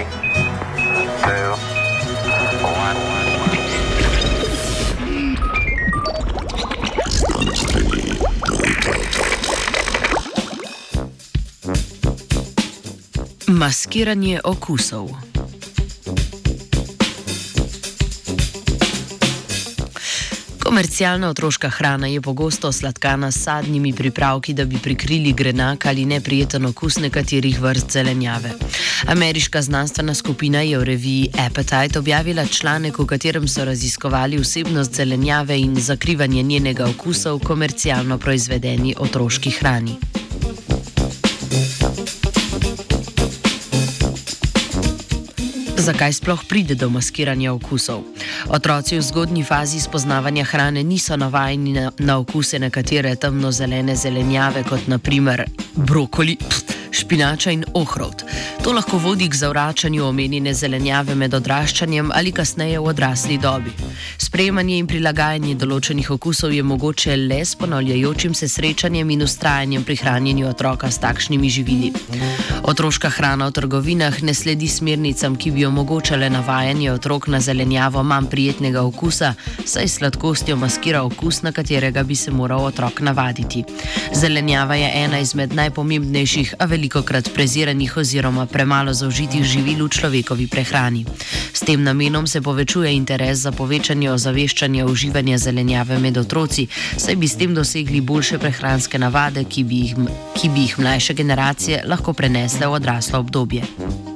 Three, two, okusov. Komercialna otroška hrana je pogosto sladkana s sadnimi pripravki, da bi prikrili grenak ali neprijeten okus nekaterih vrst zelenjave. Ameriška znanstvena skupina je v reviji Appetite objavila članek, v katerem so raziskovali vsebnost zelenjave in zakrivanje njenega okusa v komercialno proizvedeni otroški hrani. Zakaj sploh pride do maskiranja okusov? Otroci v zgodnji fazi spoznavanja hrane niso navajeni na, na okuse nekatere temno-zelene zelenjave, kot naprimer brokoli. Pst, špinača in ohrovt. To lahko vodi k zavračanju omenjene zelenjave med odraščanjem ali kasneje v odrasli dobi. Sprejemanje in prilagajanje določenih okusov je mogoče le s ponavljajočim se srečanjem in ustrajanjem pri hranjenju otroka s takšnimi živili. Otroška hrana v trgovinah ne sledi smernicam, ki bi omogočale navajanje otrok na zelenjavo manj prijetnega okusa, saj sladkostjo maskira okus, na katerega bi se moral otrok navaditi. Zelenjava je ena izmed najpomembnejših, a veliko krat preziranih oziroma premalo zaužitih živil v človekovi prehrani. S tem namenom se povečuje interes za povečanje ozaveščanja uživanja zelenjave med otroci, saj bi s tem dosegli boljše prehranske navade, ki bi jih, ki bi jih mlajše generacije lahko prenesle v odraslo obdobje.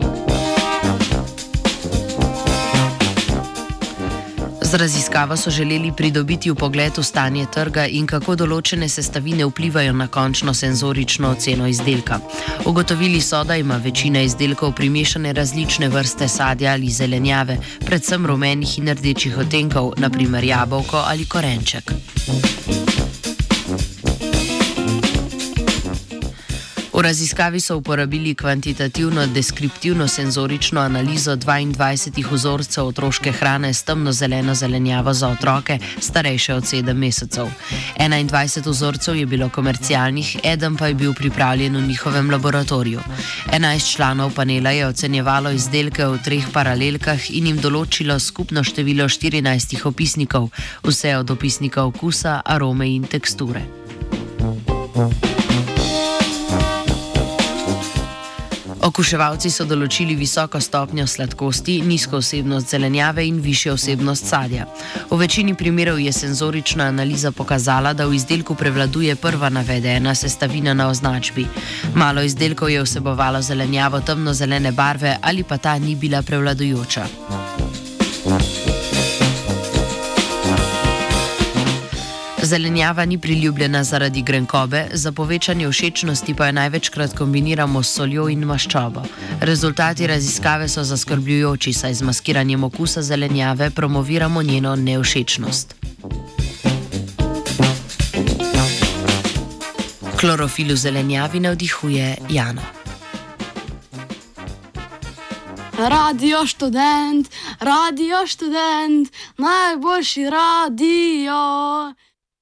Raziskavo so želeli pridobiti v stanje trga in kako določene sestavine vplivajo na končno senzorično oceno izdelka. Ugotovili so, da ima večina izdelkov primešane različne vrste sadja ali zelenjave, predvsem rumenih in rdečih odtenkov, naprimer jabolko ali korenček. V raziskavi so uporabili kvantitativno-deskriptivno senzorično analizo 22 vzorcev otroške hrane s temno-zeleno zelenjavo za otroke, starejše od 7 mesecev. 21 vzorcev je bilo komercialnih, eden pa je bil pripravljen v njihovem laboratoriju. 11 članov panela je ocenjevalo izdelke v treh paralelkah in jim določilo skupno število 14 opisnikov, vse od opisnika okusa, arome in teksture. Okuševalci so določili visoko stopnjo sladkosti, nizko vsebnost zelenjave in višjo vsebnost sadja. V večini primerov je senzorična analiza pokazala, da v izdelku prevladuje prva navedena sestavina na označbi. Malo izdelkov je vsebovalo zelenjavo temno-zelene barve ali pa ta ni bila prevladujoča. Zelenjava ni priljubljena zaradi grenkobe, za povečanje všečnosti pa jo največkrat kombiniramo s soljo in maščobo. Rezultati raziskave so zaskrbljujoči, saj z maskiranjem okusa zelenjave promoviramo njeno nevšečnost. Klorofil v zelenjavi navdihuje Jano. Radio študent, radio študent, najboljši radio.